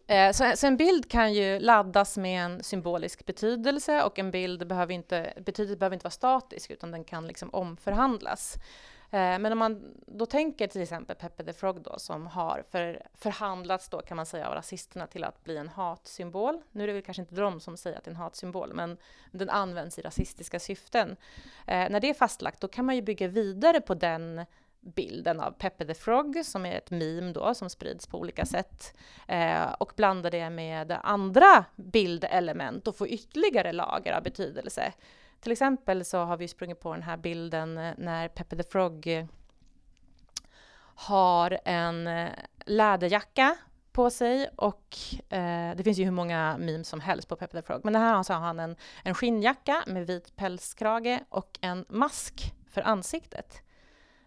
A: Eh, så, så en bild kan ju laddas med en symbolisk betydelse och en bild behöver inte, betydelsen behöver inte vara statisk utan den kan liksom omförhandlas. Eh, men om man då tänker till exempel Peppe the Frog då som har för, förhandlats då kan man säga av rasisterna till att bli en hatsymbol. Nu är det väl kanske inte de som säger att det är en hatsymbol men den används i rasistiska syften. Eh, när det är fastlagt då kan man ju bygga vidare på den bilden av Peppe the Frog som är ett meme då som sprids på olika sätt eh, och blanda det med andra bildelement och få ytterligare lager av betydelse. Till exempel så har vi sprungit på den här bilden eh, när Peppe the Frog eh, har en eh, läderjacka på sig och eh, det finns ju hur många memes som helst på Peppe the Frog. Men det här så har han en, en skinnjacka med vit pälskrage och en mask för ansiktet.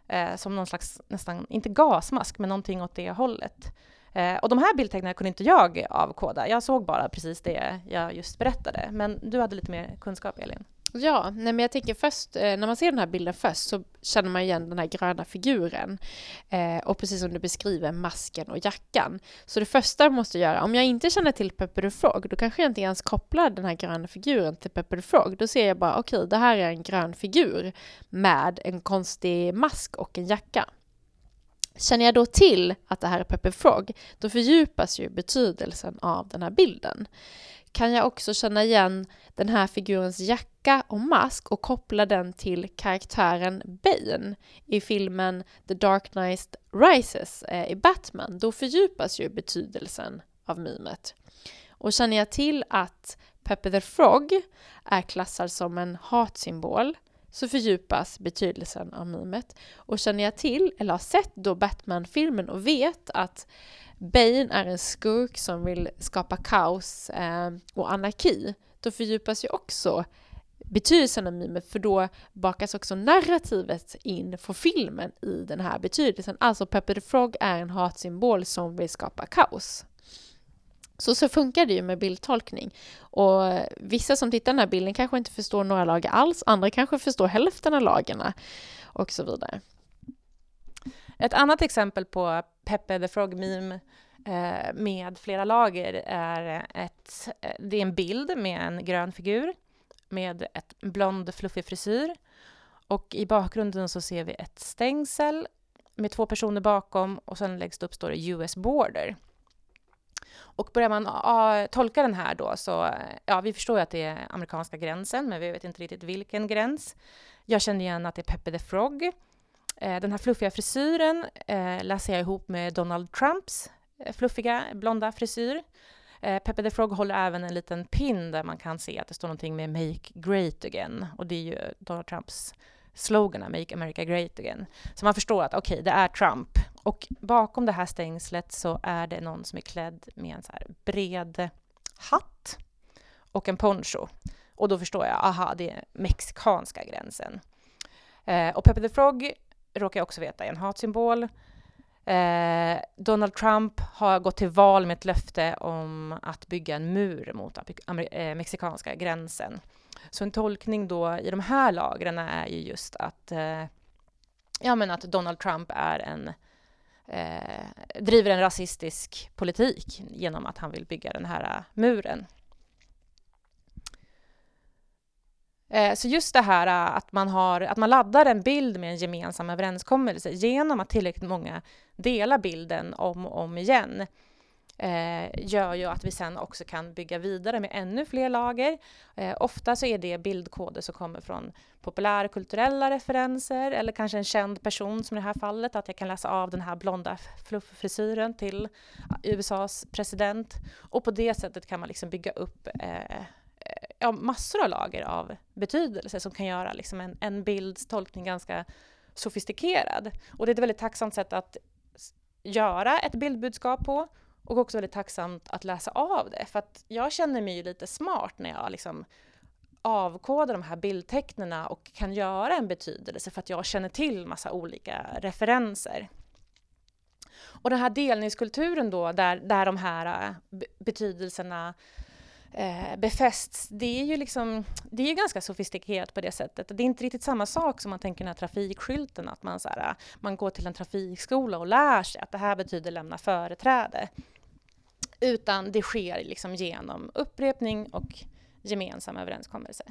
A: Eh, som någon slags, nästan, inte gasmask, men någonting åt det hållet. Eh, och de här bildtecknen kunde inte jag avkoda. Jag såg bara precis det jag just berättade. Men du hade lite mer kunskap, Elin.
B: Ja, nej men jag tänker först, eh, när man ser den här bilden först så känner man igen den här gröna figuren. Eh, och precis som du beskriver, masken och jackan. Så det första jag måste göra, om jag inte känner till Pepper the Frog, då kanske jag inte ens kopplar den här gröna figuren till Pepper the Frog. Då ser jag bara, okej, okay, det här är en grön figur med en konstig mask och en jacka. Känner jag då till att det här är Pepper Frog, då fördjupas ju betydelsen av den här bilden. Kan jag också känna igen den här figurens jacka och mask och koppla den till karaktären Bane i filmen The Dark Knight Rises eh, i Batman, då fördjupas ju betydelsen av mimet. Och känner jag till att Pepe the Frog är klassad som en hatsymbol så fördjupas betydelsen av mimet. Och känner jag till, eller har sett då Batman-filmen och vet att Bane är en skurk som vill skapa kaos eh, och anarki, då fördjupas ju också betydelsen av mimet, för då bakas också narrativet in för filmen i den här betydelsen. Alltså Pepper the Frog är en hatsymbol som vill skapa kaos. Så så funkar det ju med bildtolkning. Och vissa som tittar den här bilden kanske inte förstår några lager alls, andra kanske förstår hälften av lagarna och så vidare.
A: Ett annat exempel på Peppe the Frog-meme eh, med flera lager är ett, eh, det är en bild med en grön figur med ett blond fluffig frisyr. Och i bakgrunden så ser vi ett stängsel med två personer bakom och sen längst upp står det US Border. Och börjar man a, tolka den här då så, ja, vi förstår ju att det är amerikanska gränsen, men vi vet inte riktigt vilken gräns. Jag känner igen att det är Peppe the Frog. Eh, den här fluffiga frisyren eh, läser jag ihop med Donald Trumps eh, fluffiga blonda frisyr. Eh, Peppe the Frog håller även en liten pin där man kan se att det står någonting med Make Great Again och det är ju Donald Trumps slogan, Make America Great Again. Så man förstår att okej, okay, det är Trump. Och bakom det här stängslet så är det någon som är klädd med en så här bred hatt och en poncho. Och då förstår jag, aha, det är mexikanska gränsen. Eh, och Pepe the Frog råkar jag också veta är en hatsymbol. Eh, Donald Trump har gått till val med ett löfte om att bygga en mur mot eh, mexikanska gränsen. Så en tolkning då i de här lagren är ju just att, eh, ja, men att Donald Trump är en, eh, driver en rasistisk politik genom att han vill bygga den här eh, muren. Eh, Eh, så just det här eh, att man, har, att man laddar en bild med en gemensam överenskommelse genom att tillräckligt många delar bilden om och om igen eh, gör ju att vi sen också kan bygga vidare med ännu fler lager. Ofta så är det bildkoder som kommer från populärkulturella referenser eller kanske en känd person som i det här fallet, att jag kan läsa av den här blonda flufffrisyren till USAs president och på det sättet kan man liksom bygga upp ja, massor av lager av betydelse som kan göra liksom en, en bilds tolkning ganska sofistikerad. Och det är ett väldigt tacksamt sätt att göra ett bildbudskap på och också väldigt tacksamt att läsa av det. För att jag känner mig ju lite smart när jag liksom avkodar de här bildtecknen och kan göra en betydelse för att jag känner till massa olika referenser. Och den här delningskulturen då, där, där de här äh, betydelserna eh, befästs, det är ju liksom, det är ju ganska sofistikerat på det sättet. Det är inte riktigt samma sak som man tänker den här trafikskylten, att man, så här, eh, man går till en trafikskola och lär sig att det här betyder lämna företräde. Utan det sker liksom genom upprepning och gemensam överenskommelse.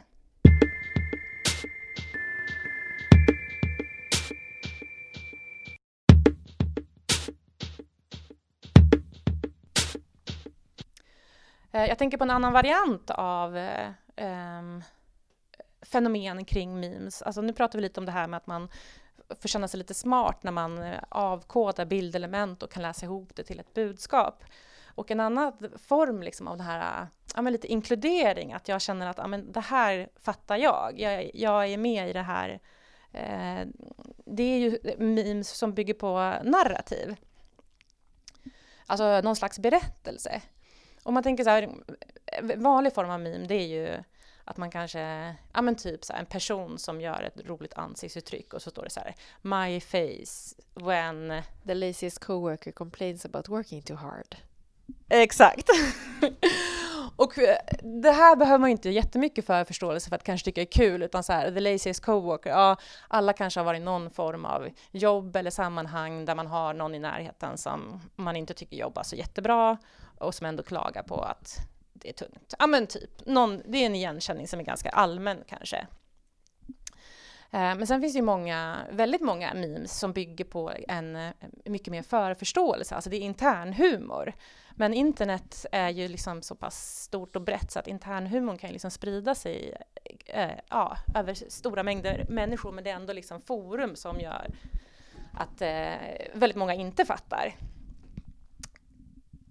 A: Eh, jag tänker på en annan variant av um, fenomen kring memes. Alltså nu pratar vi lite om det här med att man får känna sig lite smart när man eh, avkodar bildelement och kan läsa ihop det till ett budskap. Och en annan form liksom av det här, ja, men lite inkludering, att jag känner att ja, men det här fattar jag. jag. Jag är med i det här. Eh, det är ju memes som bygger på narrativ. Alltså någon slags berättelse. Om man tänker så här, vanlig form av meme, det är ju att man kanske, ja men typ så här, en person som gör ett roligt ansiktsuttryck och så står det så här, My face when...
B: The laziest coworker complains about working too hard.
A: Exakt. Och eh, det här behöver man ju inte jättemycket för förståelse för att kanske tycka är kul, utan så här, the laziest coworker, ja, alla kanske har varit i någon form av jobb eller sammanhang där man har någon i närheten som man inte tycker jobbar så jättebra och som ändå klagar på att det är tungt. Ja men typ, någon, det är en igenkänning som är ganska allmän kanske. Eh, men sen finns det ju många, väldigt många memes som bygger på en eh, mycket mer förförståelse, alltså det är internhumor. Men internet är ju liksom så pass stort och brett så att internhumorn kan ju liksom sprida sig eh, ja, över stora mängder människor, men det är ändå liksom forum som gör att eh, väldigt många inte fattar.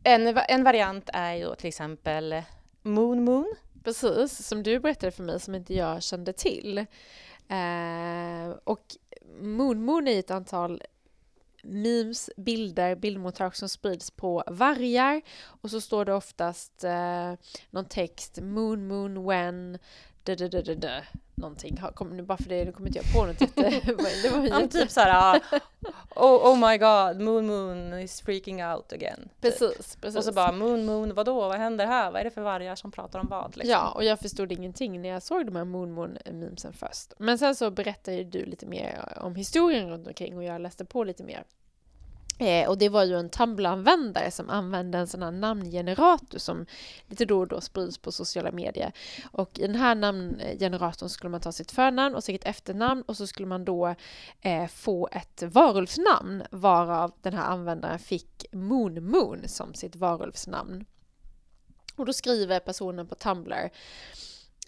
A: En, en variant är ju till exempel Moon Moon.
B: Precis, som du berättade för mig som inte jag kände till. Eh, och Moon Moon är ett antal memes, bilder, bildmottag som sprids på vargar och så står det oftast eh, någon text, moon, moon, when, da, da, da, da, da någonting. Kom, nu bara för det, nu kommer inte jag på något jätte...
A: det var jätte... typ såhär, oh, oh my god, moon moon is freaking out again.
B: Precis,
A: typ.
B: precis.
A: Och så bara moon moon, vadå, vad händer här? Vad är det för vargar som pratar om vad?
B: Liksom? Ja, och jag förstod ingenting när jag såg de här moon moon memesen först. Men sen så berättade du lite mer om historien runt omkring och jag läste på lite mer. Eh, och det var ju en Tumblr-användare som använde en sån här namngenerator som lite då och då sprids på sociala medier. Och i den här namngeneratorn skulle man ta sitt förnamn och sitt efternamn och så skulle man då eh, få ett varulvsnamn varav den här användaren fick Moon Moon som sitt varulvsnamn. Och då skriver personen på Tumblr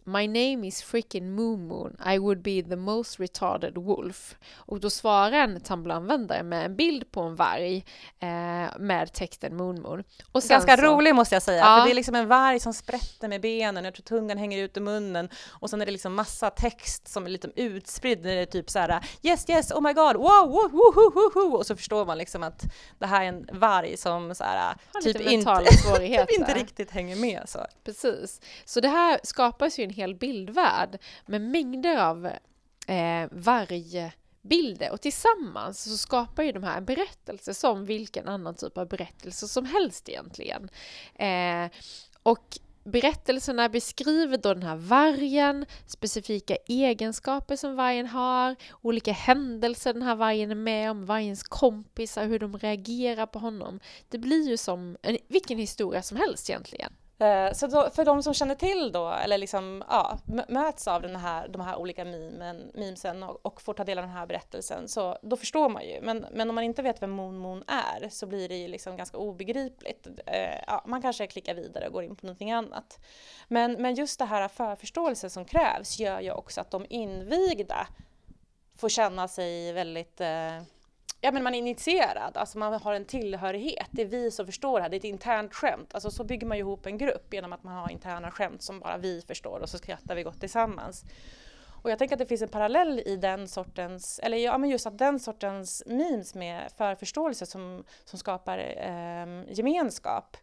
B: My name is freaking Moon Moon. I would be the most retarded wolf. Och då svarar en Tumblr-användare med en bild på en varg eh, med texten Moon Moon.
A: Och Ganska så, rolig måste jag säga, ja. för det är liksom en varg som sprätter med benen, jag tror tungan hänger ut ur munnen och sen är det liksom massa text som är lite utspridd, det är typ så här yes yes oh my god wow woo, woo, woo, woo. och så förstår man liksom att det här är en varg som så här, typ, inte, typ inte riktigt hänger med. Så.
B: Precis, så det här skapas ju en hel bildvärld med mängder av eh, vargbilder och tillsammans så skapar ju de här en berättelse som vilken annan typ av berättelse som helst egentligen. Eh, och Berättelserna beskriver då den här vargen, specifika egenskaper som vargen har, olika händelser den här vargen är med om, vargens kompisar, hur de reagerar på honom. Det blir ju som en, vilken historia som helst egentligen.
A: Eh, så då, för de som känner till då, eller liksom, ja, möts av den här, de här olika memen, memesen och, och, får ta del av den här berättelsen, så då förstår man ju. Men, men om man inte vet vem Moon Moon är så blir det ju liksom ganska obegripligt. Eh, ja, man kanske klickar vidare och går in på någonting annat. Men, men just det här förförståelse som krävs gör ju också att de invigda får känna sig väldigt eh, ja, men man är initierad, alltså man har en tillhörighet. Det är vi som förstår det här, det är ett internt skämt. Alltså så bygger man ju ihop en grupp genom att man har interna skämt som bara vi förstår och så skrattar vi gott tillsammans. Och jag tänker att det finns en parallell i den sortens, eller ja men just att den sortens memes med förförståelse som, som skapar eh, gemenskap.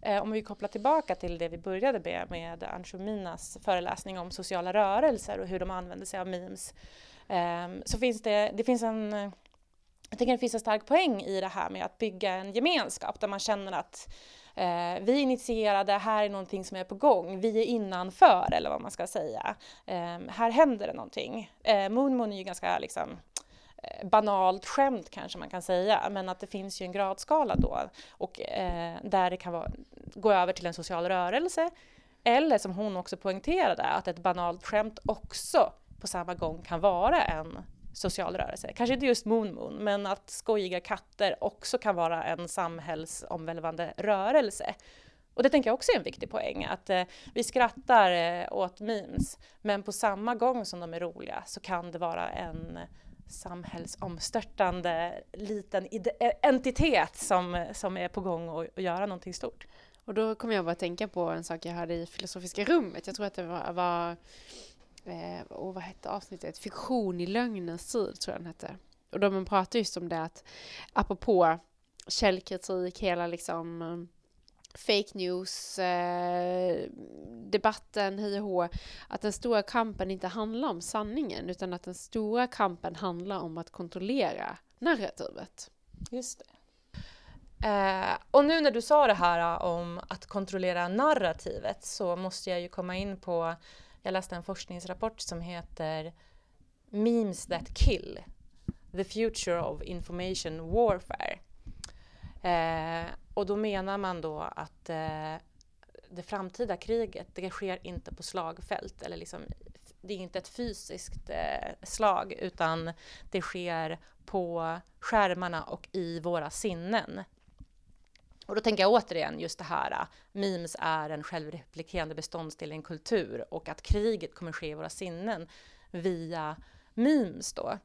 A: Eh, om vi kopplar tillbaka till det vi började med, med Anshuminas föreläsning om sociala rörelser och hur de använder sig av memes. Eh, så finns det, det finns en jag tycker det finns en stark poäng i det här med att bygga en gemenskap där man känner att eh, vi är initierade, här är någonting som är på gång, vi är innanför eller vad man ska säga. Eh, här händer det någonting. Eh, Moon Moon är ju ganska liksom, eh, banalt skämt kanske man kan säga, men att det finns ju en gradskala då och eh, där det kan vara, gå över till en social rörelse eller som hon också poängterade, att ett banalt skämt också på samma gång kan vara en social rörelse. Kanske inte just Moon Moon, men att skojiga katter också kan vara en samhällsomvälvande rörelse. Och det tänker jag också är en viktig poäng, att eh, vi skrattar eh, åt memes, men på samma gång som de är roliga så kan det vara en samhällsomstörtande liten eh, entitet som, som är på gång att, att göra någonting stort.
B: Och då kommer jag bara tänka på en sak jag hörde i Filosofiska rummet. Jag tror att det var, var eh, och vad hette avsnittet? Fiktion i lögnens tid, tror jag den hette. Och de pratar just om det att apropå källkritik, hela liksom eh, fake news, eh, debatten, hej och hå, att den stora kampen inte handlar om sanningen utan att den stora kampen handlar om att kontrollera narrativet.
A: Just det. Eh, och nu när du sa det här om att kontrollera narrativet så måste jag ju komma in på, jag läste en forskningsrapport som heter Memes that kill, the future of information warfare. Eh, och då menar man då att eh, det framtida kriget, det sker inte på slagfält eller liksom, det är inte ett fysiskt eh, slag utan det sker på skärmarna och i våra sinnen. Och då tänker jag återigen just det här, äh, memes är en självreplikerande beståndsdel i en kultur och att kriget kommer ske i våra sinnen via memes då.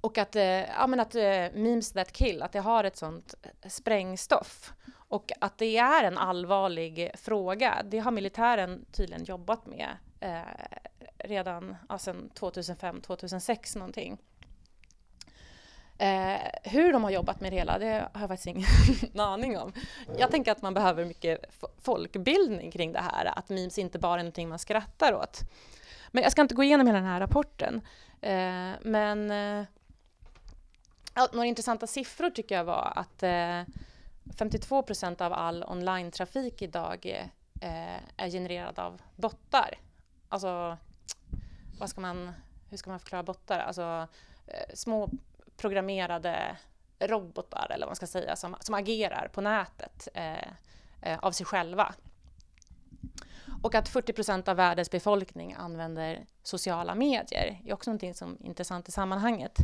A: Och att, äh, ja, men att äh, memes that kill, att det har ett sånt sprängstoff. Och att det är en allvarlig fråga, det har militären tydligen jobbat med eh, redan ja, sedan 2005-2006 någonting. Eh, hur de har jobbat med det hela, det har jag faktiskt ingen aning om. Jag tänker att man behöver mycket folkbildning kring det här, att memes inte bara är någonting man skrattar åt. Men jag ska inte gå igenom hela den här rapporten. Eh, men eh, några intressanta siffror tycker jag var att eh, 52 procent av all online-trafik idag eh, är genererad av bottar. Alltså, vad ska man, hur ska man förklara bottar? Alltså eh, små programmerade robotar, eller vad man ska säga, som, som agerar på nätet eh, eh, av sig själva. Och att 40 procent av världens befolkning använder sociala medier är också någonting som är intressant i sammanhanget.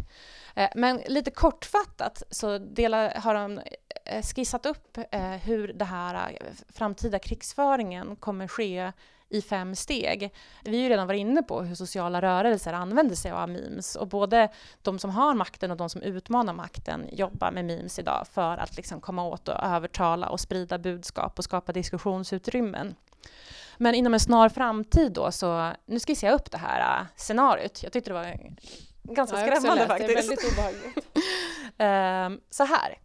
A: Eh, men lite kortfattat så delar, har de eh, skissat upp eh, hur det här eh, framtida krigsföringen kommer ske i fem steg. Vi har ju redan varit inne på hur sociala rörelser använder sig av memes och både de som har makten och de som utmanar makten jobbar med memes idag för att liksom komma åt och övertala och sprida budskap och skapa diskussionsutrymmen. Men inom en snar framtid då så, nu skissar jag upp det här äh, scenariot. Jag tyckte det var ganska ja, skrämmande faktiskt. Det är väldigt obehagligt. uh, så här,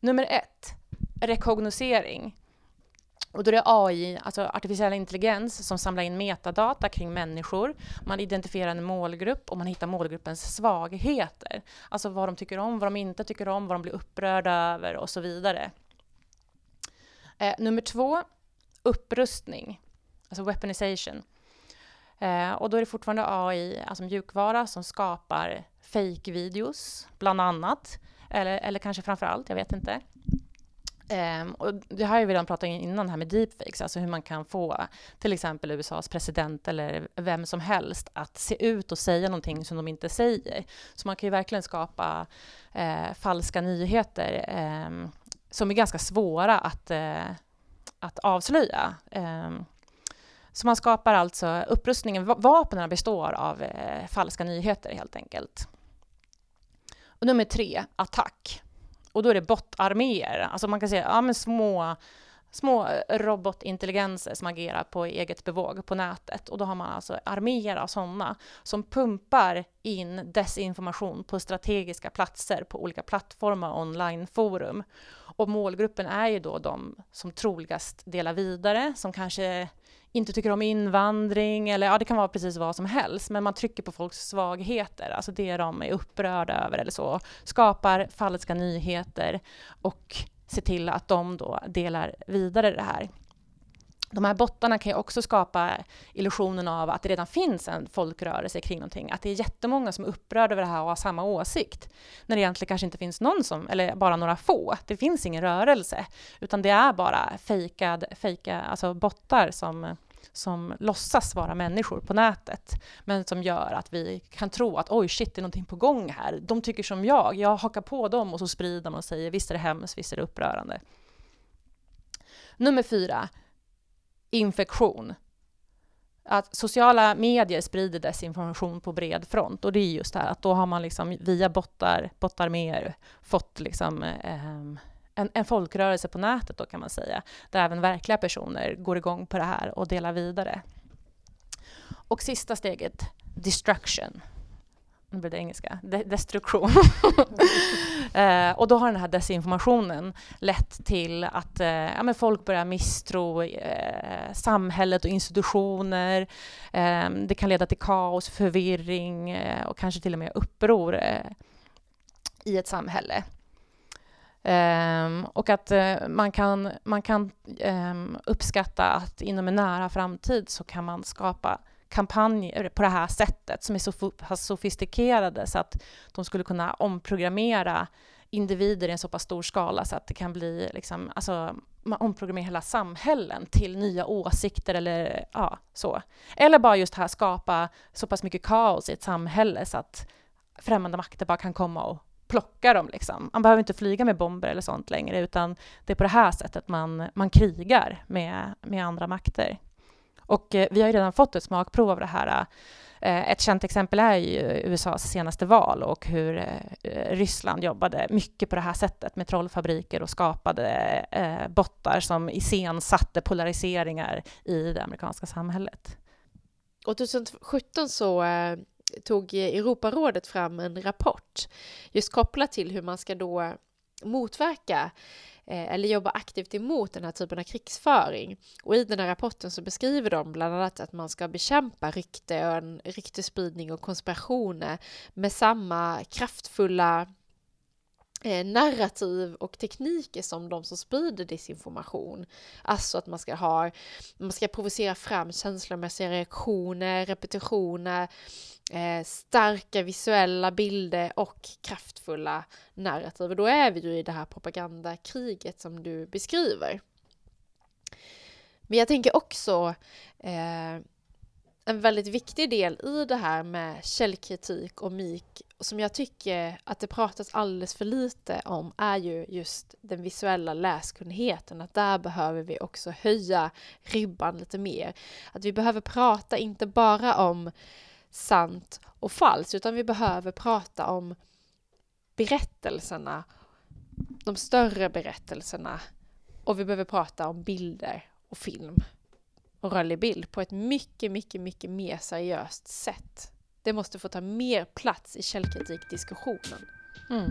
A: nummer ett, rekognosering. Och då är det AI, alltså artificiell intelligens, som samlar in metadata kring människor. Man identifierar en målgrupp och man hittar målgruppens svagheter. Alltså vad de tycker om, vad de inte tycker om, vad de blir upprörda över och så vidare. Eh, nummer två, upprustning, alltså weaponization. Eh, och då är det fortfarande AI, alltså mjukvara, som skapar fake-videos, bland annat. Eller, eller kanske framför allt, jag vet inte. Um, och det har vi redan pratat om innan här med deepfakes, alltså hur man kan få till exempel USAs president eller vem som helst att se ut och säga någonting som de inte säger. Så man kan ju verkligen skapa uh, falska nyheter um, som är ganska svåra att, uh, att avslöja. Um, så man skapar alltså upprustningen, vapnen består av uh, falska nyheter helt enkelt. Och nummer tre, attack. Och då är det bottarméer, alltså man kan säga ja, men små, små eh, robotintelligenser som agerar på eget bevåg på nätet. Och då har man alltså arméer av sådana som pumpar in desinformation på strategiska platser på olika plattformar och onlineforum. Och målgruppen är ju då de som troligast delar vidare, som kanske inte tycker om invandring eller ja, det kan vara precis vad som helst, men man trycker på folks svagheter, alltså det de är upprörda över eller så, skapar falska nyheter och ser till att de då delar vidare det här. De här bottarna kan ju också skapa illusionen av att det redan finns en folkrörelse kring någonting, att det är jättemånga som är upprörda över det här och har samma åsikt, när det egentligen kanske inte finns någon som, eller bara några få. Det finns ingen rörelse, utan det är bara fejkad, fejka, alltså bottar som som låtsas vara människor på nätet, men som gör att vi kan tro att oj, shit, det är någonting på gång här. De tycker som jag, jag hakar på dem och så sprider man och säger visst är det hemskt, visst är det upprörande. Nummer fyra, infektion. Att sociala medier sprider desinformation på bred front och det är just det här att då har man liksom via bottar, bottarméer fått liksom eh, en, en folkrörelse på nätet då kan man säga, där även verkliga personer går igång på det här och delar vidare. Och sista steget, destruction. Nu blev det engelska. De destruktion. eh, och då har den här desinformationen lett till att eh, ja, men folk börjar misstro eh, samhället och institutioner. Eh, det kan leda till kaos, förvirring eh, och kanske till och med uppror eh, i ett samhälle. Um, och att uh, man kan, man kan um, uppskatta att inom en nära framtid så kan man skapa kampanjer på det här sättet som är så sofistikerade så att de skulle kunna omprogrammera individer i en så pass stor skala så att det kan bli liksom, alltså, man omprogrammerar hela samhällen till nya åsikter eller ja, så. Eller bara just här skapa så pass mycket kaos i ett samhälle så att främmande makter bara kan komma och plocka dem. Liksom. Man behöver inte flyga med bomber eller sånt längre, utan det är på det här sättet man, man krigar med, med andra makter. Och eh, vi har ju redan fått ett smakprov av det här. Eh, ett känt exempel är ju USAs senaste val och hur eh, Ryssland jobbade mycket på det här sättet med trollfabriker och skapade bottar som iscensatte polariseringar i det amerikanska samhället.
B: Och 2017 så tog Europarådet fram en rapport just kopplat till hur man ska då motverka Eh, eller jobba aktivt emot den här typen av krigsföring. Och i den här rapporten så beskriver de bland annat att man ska bekämpa rykte och ryktespridning och konspirationer med samma kraftfulla Eh, narrativ och tekniker som de som sprider desinformation. Alltså att man ska ha, man ska provocera fram känslomässiga reaktioner, repetitioner, eh, starka visuella bilder och kraftfulla narrativ. Och då är vi ju i det här propagandakriget som du beskriver. Men jag tänker också eh, en väldigt viktig del i det här med källkritik och MIK som jag tycker att det pratas alldeles för lite om är ju just den visuella läskunnigheten. Att där behöver vi också höja ribban lite mer. Att vi behöver prata inte bara om sant och falskt, utan vi behöver prata om berättelserna, de större berättelserna och vi behöver prata om bilder och film och rörlig bild på ett mycket, mycket, mycket mer seriöst sätt. Det måste få ta mer plats i källkritikdiskussionen. Mm.